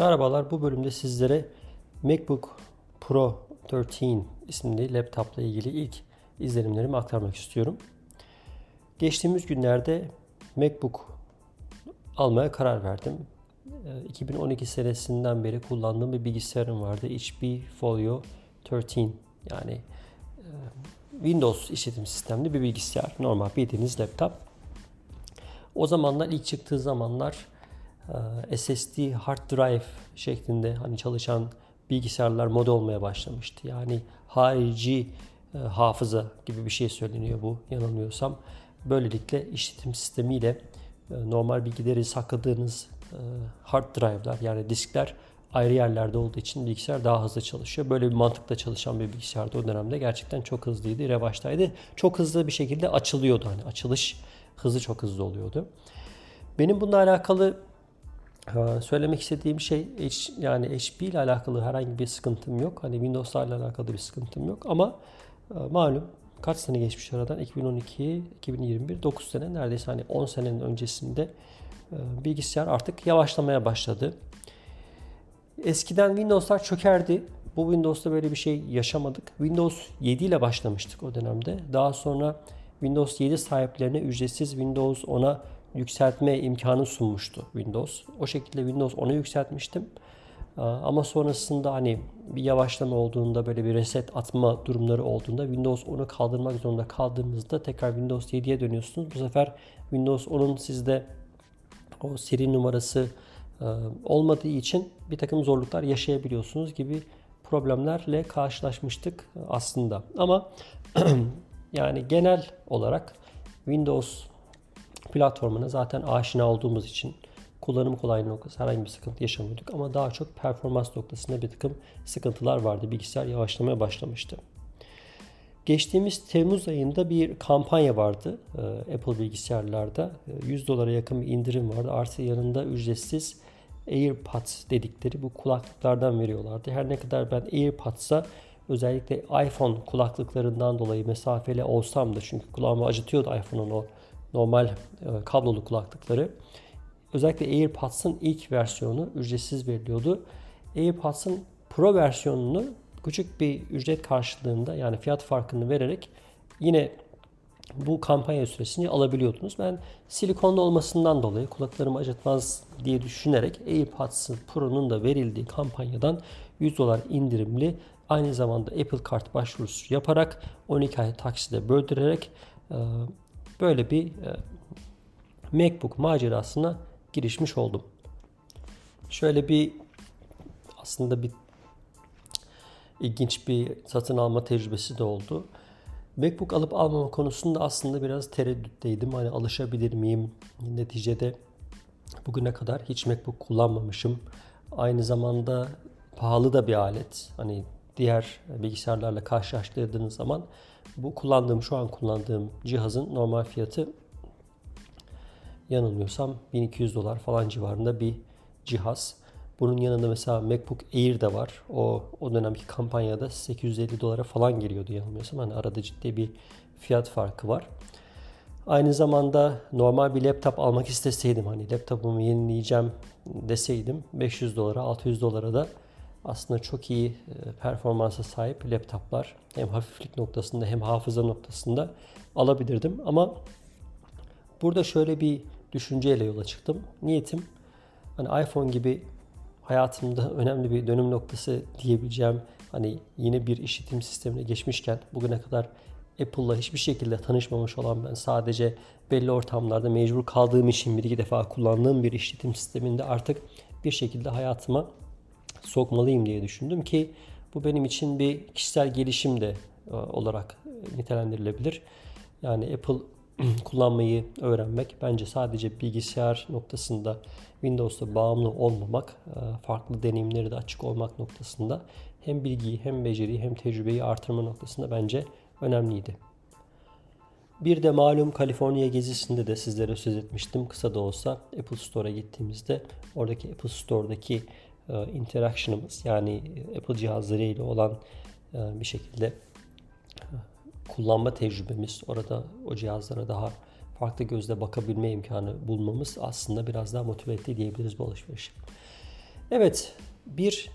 Merhabalar, bu bölümde sizlere MacBook Pro 13 isimli laptopla ilgili ilk izlenimlerimi aktarmak istiyorum. Geçtiğimiz günlerde MacBook almaya karar verdim. 2012 ee, senesinden beri kullandığım bir bilgisayarım vardı. HP Folio 13 yani e, Windows işletim sistemli bir bilgisayar. Normal bildiğiniz laptop. O zamanlar ilk çıktığı zamanlar SSD hard drive şeklinde hani çalışan bilgisayarlar moda olmaya başlamıştı. Yani harici e, hafıza gibi bir şey söyleniyor bu yanılmıyorsam. Böylelikle işletim sistemiyle e, normal bilgileri sakladığınız hard drive'lar yani diskler ayrı yerlerde olduğu için bilgisayar daha hızlı çalışıyor. Böyle bir mantıkla çalışan bir bilgisayarda o dönemde gerçekten çok hızlıydı, revaçtaydı. Çok hızlı bir şekilde açılıyordu hani açılış hızı çok hızlı oluyordu. Benim bununla alakalı söylemek istediğim şey yani HP ile alakalı herhangi bir sıkıntım yok. Hani Windows'larla alakalı bir sıkıntım yok ama e, malum kaç sene geçmiş aradan 2012, 2021, 9 sene neredeyse hani 10 senenin öncesinde e, bilgisayar artık yavaşlamaya başladı. Eskiden Windows'lar çökerdi. Bu Windows'ta böyle bir şey yaşamadık. Windows 7 ile başlamıştık o dönemde. Daha sonra Windows 7 sahiplerine ücretsiz Windows 10'a yükseltme imkanı sunmuştu Windows. O şekilde Windows 10'u yükseltmiştim. Ama sonrasında hani bir yavaşlama olduğunda böyle bir reset atma durumları olduğunda Windows 10'u kaldırmak zorunda kaldığınızda tekrar Windows 7'ye dönüyorsunuz. Bu sefer Windows 10'un sizde o seri numarası olmadığı için bir takım zorluklar yaşayabiliyorsunuz gibi problemlerle karşılaşmıştık aslında. Ama yani genel olarak Windows platformuna zaten aşina olduğumuz için kullanım kolaylığı noktası herhangi bir sıkıntı yaşamıyorduk. Ama daha çok performans noktasında bir takım sıkıntılar vardı. Bilgisayar yavaşlamaya başlamıştı. Geçtiğimiz Temmuz ayında bir kampanya vardı e, Apple bilgisayarlarda. 100 e, dolara yakın bir indirim vardı. Artı yanında ücretsiz AirPods dedikleri bu kulaklıklardan veriyorlardı. Her ne kadar ben AirPods'a özellikle iPhone kulaklıklarından dolayı mesafeli olsam da çünkü kulağımı acıtıyordu iPhone'un o normal e, kablolu kulaklıkları. Özellikle AirPods'ın ilk versiyonu ücretsiz veriliyordu. AirPods'ın Pro versiyonunu küçük bir ücret karşılığında yani fiyat farkını vererek yine bu kampanya süresini alabiliyordunuz. Ben silikonlu olmasından dolayı kulaklarımı acıtmaz diye düşünerek AirPods Pro'nun da verildiği kampanyadan 100 dolar indirimli aynı zamanda Apple Kart başvurusu yaparak 12 ay takside böldürerek e, böyle bir e, MacBook macerasına girişmiş oldum. Şöyle bir aslında bir ilginç bir satın alma tecrübesi de oldu. MacBook alıp almama konusunda aslında biraz tereddütteydim. Hani alışabilir miyim? Neticede bugüne kadar hiç MacBook kullanmamışım. Aynı zamanda pahalı da bir alet. Hani diğer bilgisayarlarla karşılaştırdığınız zaman bu kullandığım şu an kullandığım cihazın normal fiyatı yanılmıyorsam 1200 dolar falan civarında bir cihaz. Bunun yanında mesela MacBook Air de var. O o dönemki kampanyada 850 dolara falan geliyordu yanılmıyorsam. Hani arada ciddi bir fiyat farkı var. Aynı zamanda normal bir laptop almak isteseydim hani laptopumu yenileyeceğim deseydim 500 dolara 600 dolara da aslında çok iyi e, performansa sahip laptoplar hem hafiflik noktasında hem hafıza noktasında alabilirdim. Ama burada şöyle bir düşünceyle yola çıktım. Niyetim hani iPhone gibi hayatımda önemli bir dönüm noktası diyebileceğim hani yine bir işletim sistemine geçmişken bugüne kadar Apple'la hiçbir şekilde tanışmamış olan ben sadece belli ortamlarda mecbur kaldığım için bir iki defa kullandığım bir işletim sisteminde artık bir şekilde hayatıma sokmalıyım diye düşündüm ki bu benim için bir kişisel gelişim de e, olarak nitelendirilebilir. Yani Apple kullanmayı öğrenmek bence sadece bilgisayar noktasında Windows'ta bağımlı olmamak, e, farklı deneyimleri de açık olmak noktasında hem bilgiyi hem beceriyi hem tecrübeyi artırma noktasında bence önemliydi. Bir de malum Kaliforniya gezisinde de sizlere söz etmiştim. Kısa da olsa Apple Store'a gittiğimizde oradaki Apple Store'daki interaction'ımız yani Apple cihazları ile olan e, bir şekilde e, kullanma tecrübemiz, orada o cihazlara daha farklı gözle bakabilme imkanı bulmamız aslında biraz daha motive etti diyebiliriz bu alışverişi. Evet, bir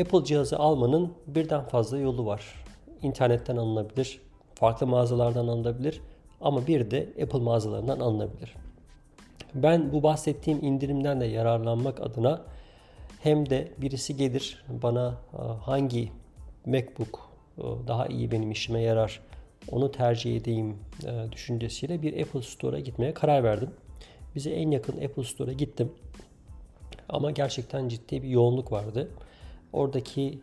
Apple cihazı almanın birden fazla yolu var. İnternetten alınabilir, farklı mağazalardan alınabilir ama bir de Apple mağazalarından alınabilir. Ben bu bahsettiğim indirimden de yararlanmak adına hem de birisi gelir bana e, hangi MacBook e, daha iyi benim işime yarar onu tercih edeyim e, düşüncesiyle bir Apple Store'a gitmeye karar verdim. Bize en yakın Apple Store'a gittim. Ama gerçekten ciddi bir yoğunluk vardı. Oradaki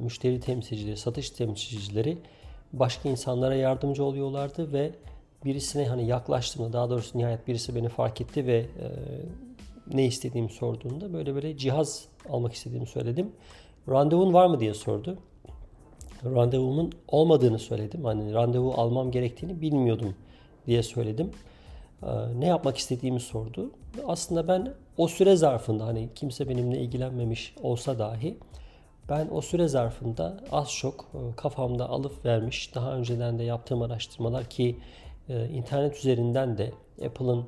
müşteri temsilcileri, satış temsilcileri başka insanlara yardımcı oluyorlardı ve birisine hani yaklaştığımda daha doğrusu nihayet birisi beni fark etti ve ne istediğimi sorduğunda böyle böyle cihaz almak istediğimi söyledim. Randevun var mı diye sordu. Randevumun olmadığını söyledim. Hani randevu almam gerektiğini bilmiyordum diye söyledim. E, ne yapmak istediğimi sordu. Aslında ben o süre zarfında hani kimse benimle ilgilenmemiş olsa dahi ben o süre zarfında az çok e, kafamda alıp vermiş daha önceden de yaptığım araştırmalar ki e, internet üzerinden de Apple'ın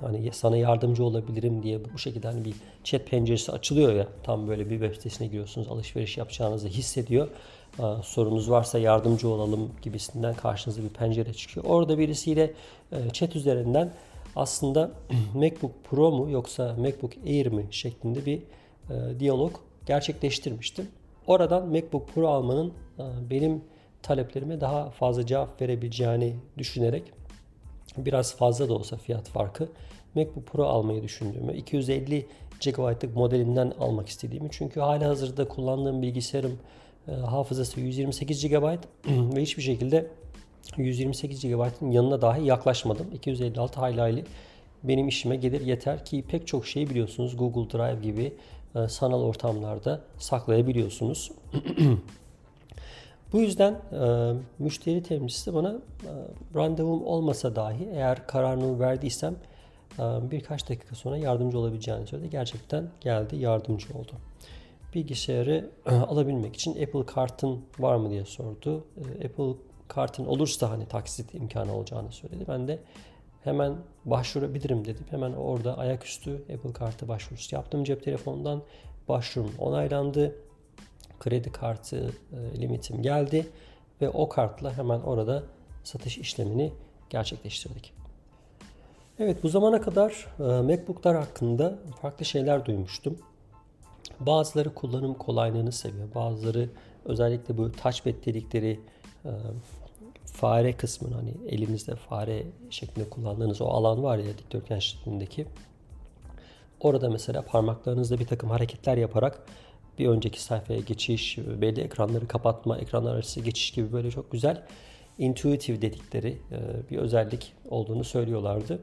hani sana yardımcı olabilirim diye bu şekilde hani bir chat penceresi açılıyor ya tam böyle bir web sitesine giriyorsunuz alışveriş yapacağınızı hissediyor. Sorunuz varsa yardımcı olalım gibisinden karşınıza bir pencere çıkıyor. Orada birisiyle e, chat üzerinden aslında MacBook Pro mu yoksa MacBook Air mi şeklinde bir e, diyalog gerçekleştirmiştim. Oradan MacBook Pro almanın e, benim taleplerime daha fazla cevap verebileceğini düşünerek biraz fazla da olsa fiyat farkı MacBook Pro almayı düşündüğümü, 250 GB'lık modelinden almak istediğimi çünkü hala hazırda kullandığım bilgisayarım e, hafızası 128 GB ve hiçbir şekilde 128 GB'ın yanına dahi yaklaşmadım. 256 hayli benim işime gelir yeter ki pek çok şeyi biliyorsunuz Google Drive gibi e, sanal ortamlarda saklayabiliyorsunuz. Bu yüzden e, müşteri temsilcisi bana e, randevum olmasa dahi eğer kararını verdiysem e, birkaç dakika sonra yardımcı olabileceğini söyledi. Gerçekten geldi yardımcı oldu. Bilgisayarı e, alabilmek için Apple kartın var mı diye sordu. E, Apple kartın olursa hani taksit imkanı olacağını söyledi. Ben de hemen başvurabilirim dedim. Hemen orada ayaküstü Apple kartı başvurusu yaptım. Cep telefonundan başvurum onaylandı kredi kartı e, limitim geldi ve o kartla hemen orada satış işlemini gerçekleştirdik. Evet bu zamana kadar e, MacBook'lar hakkında farklı şeyler duymuştum. Bazıları kullanım kolaylığını seviyor. Bazıları özellikle bu touchpad dedikleri e, fare kısmını hani elinizde fare şeklinde kullandığınız o alan var ya dikdörtgen şeklindeki. Orada mesela parmaklarınızla bir takım hareketler yaparak bir önceki sayfaya geçiş, belli ekranları kapatma, ekranlar arası geçiş gibi böyle çok güzel intuitive dedikleri e, bir özellik olduğunu söylüyorlardı.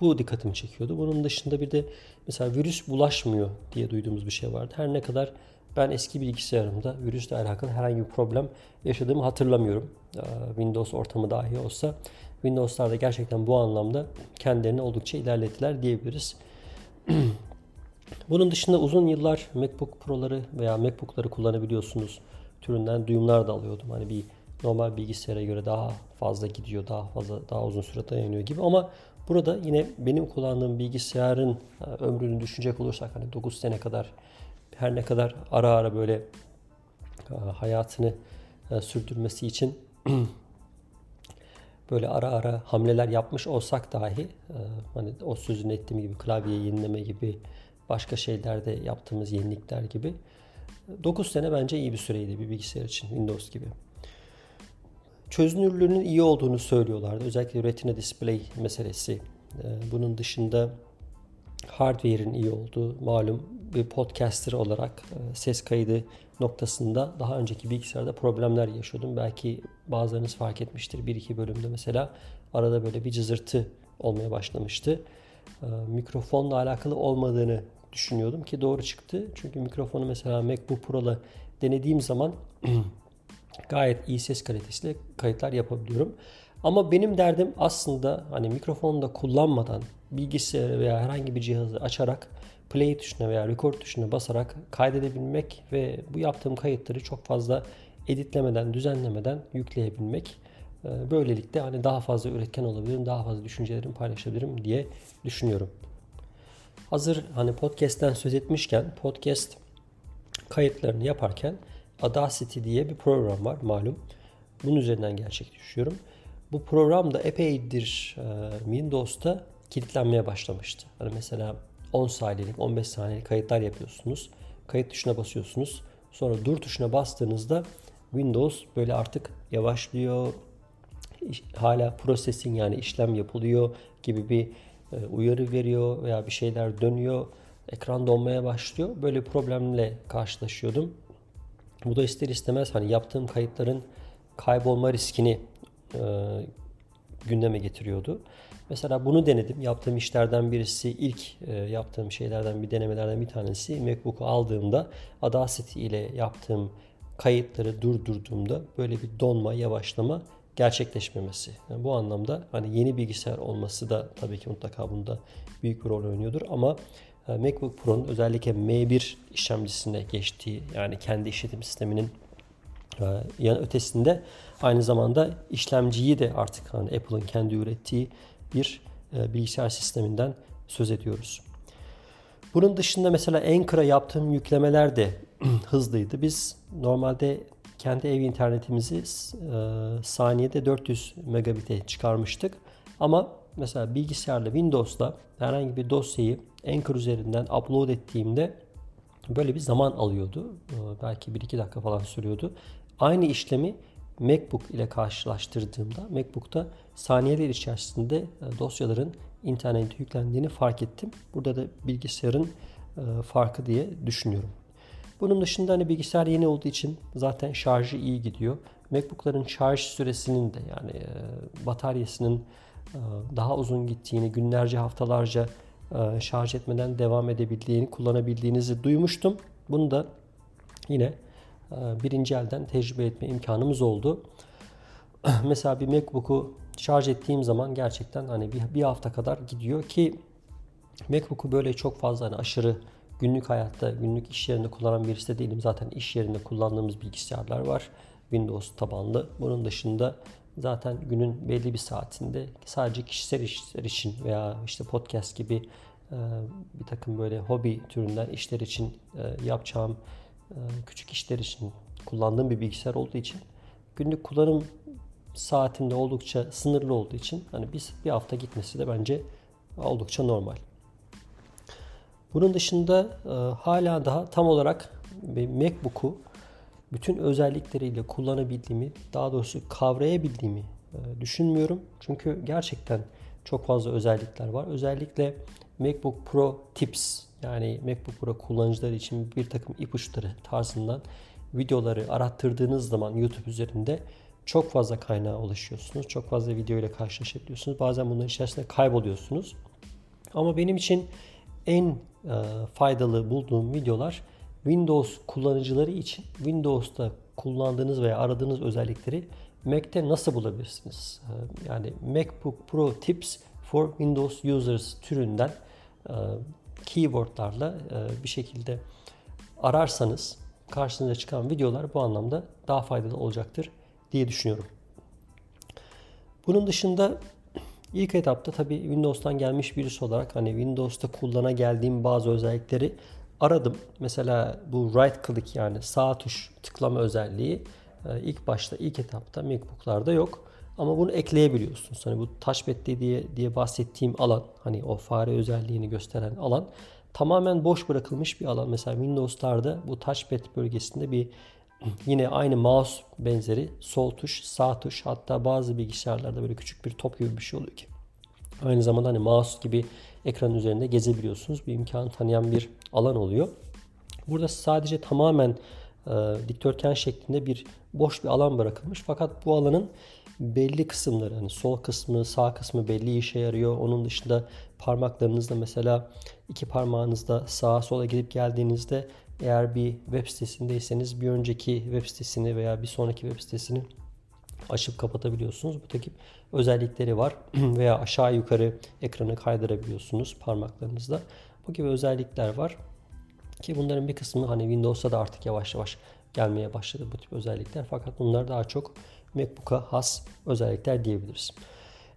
Bu dikkatimi çekiyordu. Bunun dışında bir de mesela virüs bulaşmıyor diye duyduğumuz bir şey vardı. Her ne kadar ben eski bilgisayarımda virüsle alakalı herhangi bir problem yaşadığımı hatırlamıyorum. E, Windows ortamı dahi olsa Windows'larda gerçekten bu anlamda kendilerini oldukça ilerlettiler diyebiliriz. Bunun dışında uzun yıllar MacBook Pro'ları veya MacBook'ları kullanabiliyorsunuz. Türünden duyumlar da alıyordum. Hani bir normal bilgisayara göre daha fazla gidiyor, daha fazla daha uzun süre dayanıyor gibi ama burada yine benim kullandığım bilgisayarın e, ömrünü düşünecek olursak hani 9 sene kadar her ne kadar ara ara böyle e, hayatını e, sürdürmesi için böyle ara ara hamleler yapmış olsak dahi hani o sözünü ettiğim gibi klavye yenileme gibi başka şeylerde yaptığımız yenilikler gibi. 9 sene bence iyi bir süreydi bir bilgisayar için Windows gibi. Çözünürlüğünün iyi olduğunu söylüyorlardı. Özellikle Retina Display meselesi. Ee, bunun dışında hardware'in iyi olduğu malum bir podcaster olarak e, ses kaydı noktasında daha önceki bilgisayarda problemler yaşıyordum. Belki bazılarınız fark etmiştir. Bir iki bölümde mesela arada böyle bir cızırtı olmaya başlamıştı. Ee, mikrofonla alakalı olmadığını düşünüyordum ki doğru çıktı. Çünkü mikrofonu mesela MacBook Pro'la denediğim zaman gayet iyi ses kalitesiyle kayıtlar yapabiliyorum. Ama benim derdim aslında hani mikrofonu da kullanmadan bilgisayarı veya herhangi bir cihazı açarak play tuşuna veya record tuşuna basarak kaydedebilmek ve bu yaptığım kayıtları çok fazla editlemeden, düzenlemeden yükleyebilmek. Ee, böylelikle hani daha fazla üretken olabilirim, daha fazla düşüncelerimi paylaşabilirim diye düşünüyorum. Hazır hani podcast'ten söz etmişken podcast kayıtlarını yaparken Audacity diye bir program var malum. Bunun üzerinden gerçekleştiriyorum. Bu program da epeydir e, Windows'ta kilitlenmeye başlamıştı. Hani mesela 10 saniyelik, 15 saniyelik kayıtlar yapıyorsunuz. Kayıt tuşuna basıyorsunuz. Sonra dur tuşuna bastığınızda Windows böyle artık yavaşlıyor. Hala processing yani işlem yapılıyor gibi bir uyarı veriyor veya bir şeyler dönüyor. Ekran donmaya başlıyor. Böyle problemle karşılaşıyordum. Bu da ister istemez hani yaptığım kayıtların kaybolma riskini e, gündeme getiriyordu. Mesela bunu denedim. Yaptığım işlerden birisi ilk e, yaptığım şeylerden bir denemelerden bir tanesi MacBook'u aldığımda Audacity ile yaptığım kayıtları durdurduğumda böyle bir donma, yavaşlama gerçekleşmemesi. Yani bu anlamda hani yeni bilgisayar olması da tabii ki mutlaka bunda büyük bir rol oynuyordur ama e, MacBook Pro'nun özellikle M1 işlemcisine geçtiği yani kendi işletim sisteminin e, yan ötesinde aynı zamanda işlemciyi de artık hani Apple'ın kendi ürettiği bir e, bilgisayar sisteminden söz ediyoruz. Bunun dışında mesela Anchor'a yaptığım yüklemeler de hızlıydı. Biz normalde kendi ev internetimizi e, saniyede 400 megabit'e çıkarmıştık. Ama mesela bilgisayarla Windows'la herhangi bir dosyayı Anchor üzerinden upload ettiğimde böyle bir zaman alıyordu. E, belki 1-2 dakika falan sürüyordu. Aynı işlemi MacBook ile karşılaştırdığımda MacBook'ta saniyeler içerisinde e, dosyaların internete yüklendiğini fark ettim. Burada da bilgisayarın e, farkı diye düşünüyorum. Bunun dışında hani bilgisayar yeni olduğu için zaten şarjı iyi gidiyor. MacBook'ların şarj süresinin de yani e, bataryasının daha uzun gittiğini, günlerce haftalarca şarj etmeden devam edebildiğini, kullanabildiğinizi duymuştum. Bunu da yine birinci elden tecrübe etme imkanımız oldu. Mesela bir MacBook'u şarj ettiğim zaman gerçekten hani bir, bir hafta kadar gidiyor ki MacBook'u böyle çok fazla hani aşırı günlük hayatta, günlük iş yerinde kullanan birisi de değilim. Zaten iş yerinde kullandığımız bilgisayarlar var. Windows tabanlı. Bunun dışında zaten günün belli bir saatinde sadece kişisel işler için veya işte podcast gibi e, bir takım böyle hobi türünden işler için e, yapacağım ee, küçük işler için kullandığım bir bilgisayar olduğu için günlük kullanım saatimde oldukça sınırlı olduğu için hani biz bir hafta gitmesi de bence oldukça normal. Bunun dışında e, hala daha tam olarak MacBook'u bütün özellikleriyle kullanabildiğimi, daha doğrusu kavrayabildiğimi e, düşünmüyorum. Çünkü gerçekten çok fazla özellikler var. Özellikle MacBook Pro Tips yani MacBook Pro kullanıcıları için bir takım ipuçları tarzından videoları arattırdığınız zaman YouTube üzerinde çok fazla kaynağa ulaşıyorsunuz. Çok fazla video ile karşılaşabiliyorsunuz. Bazen bunların içerisinde kayboluyorsunuz. Ama benim için en e, faydalı bulduğum videolar Windows kullanıcıları için Windows'ta kullandığınız veya aradığınız özellikleri Mac'te nasıl bulabilirsiniz? E, yani MacBook Pro Tips for Windows Users türünden e, keywordlarla bir şekilde ararsanız karşınıza çıkan videolar bu anlamda daha faydalı olacaktır diye düşünüyorum. Bunun dışında ilk etapta tabi Windows'tan gelmiş birisi olarak hani Windows'ta kullana geldiğim bazı özellikleri aradım. Mesela bu right click yani sağ tuş tıklama özelliği e, ilk başta ilk etapta MacBook'larda yok. Ama bunu ekleyebiliyorsunuz. Hani bu touchpad diye diye bahsettiğim alan, hani o fare özelliğini gösteren alan tamamen boş bırakılmış bir alan. Mesela Windows'larda bu touchpad bölgesinde bir yine aynı mouse benzeri sol tuş, sağ tuş hatta bazı bilgisayarlarda böyle küçük bir top gibi bir şey oluyor ki. Aynı zamanda hani mouse gibi ekran üzerinde gezebiliyorsunuz. Bir imkan tanıyan bir alan oluyor. Burada sadece tamamen e, dikdörtgen şeklinde bir boş bir alan bırakılmış. Fakat bu alanın belli kısımları hani sol kısmı sağ kısmı belli işe yarıyor. Onun dışında parmaklarınızla mesela iki parmağınızda sağa sola gidip geldiğinizde eğer bir web sitesindeyseniz bir önceki web sitesini veya bir sonraki web sitesini açıp kapatabiliyorsunuz. Bu takip özellikleri var veya aşağı yukarı ekranı kaydırabiliyorsunuz parmaklarınızla. Bu gibi özellikler var. Ki bunların bir kısmı hani Windows'ta da artık yavaş yavaş gelmeye başladı bu tip özellikler. Fakat bunlar daha çok MacBook'a has özellikler diyebiliriz.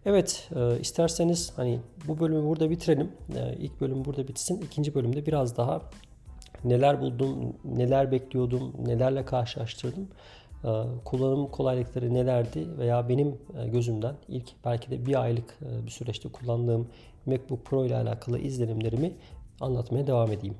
Evet, e, isterseniz hani bu bölümü burada bitirelim. E, ilk bölüm burada bitsin. İkinci bölümde biraz daha neler buldum, neler bekliyordum, nelerle karşılaştırdım. E, kullanım kolaylıkları nelerdi veya benim e, gözümden ilk belki de bir aylık e, bir süreçte kullandığım MacBook Pro ile alakalı izlenimlerimi anlatmaya devam edeyim.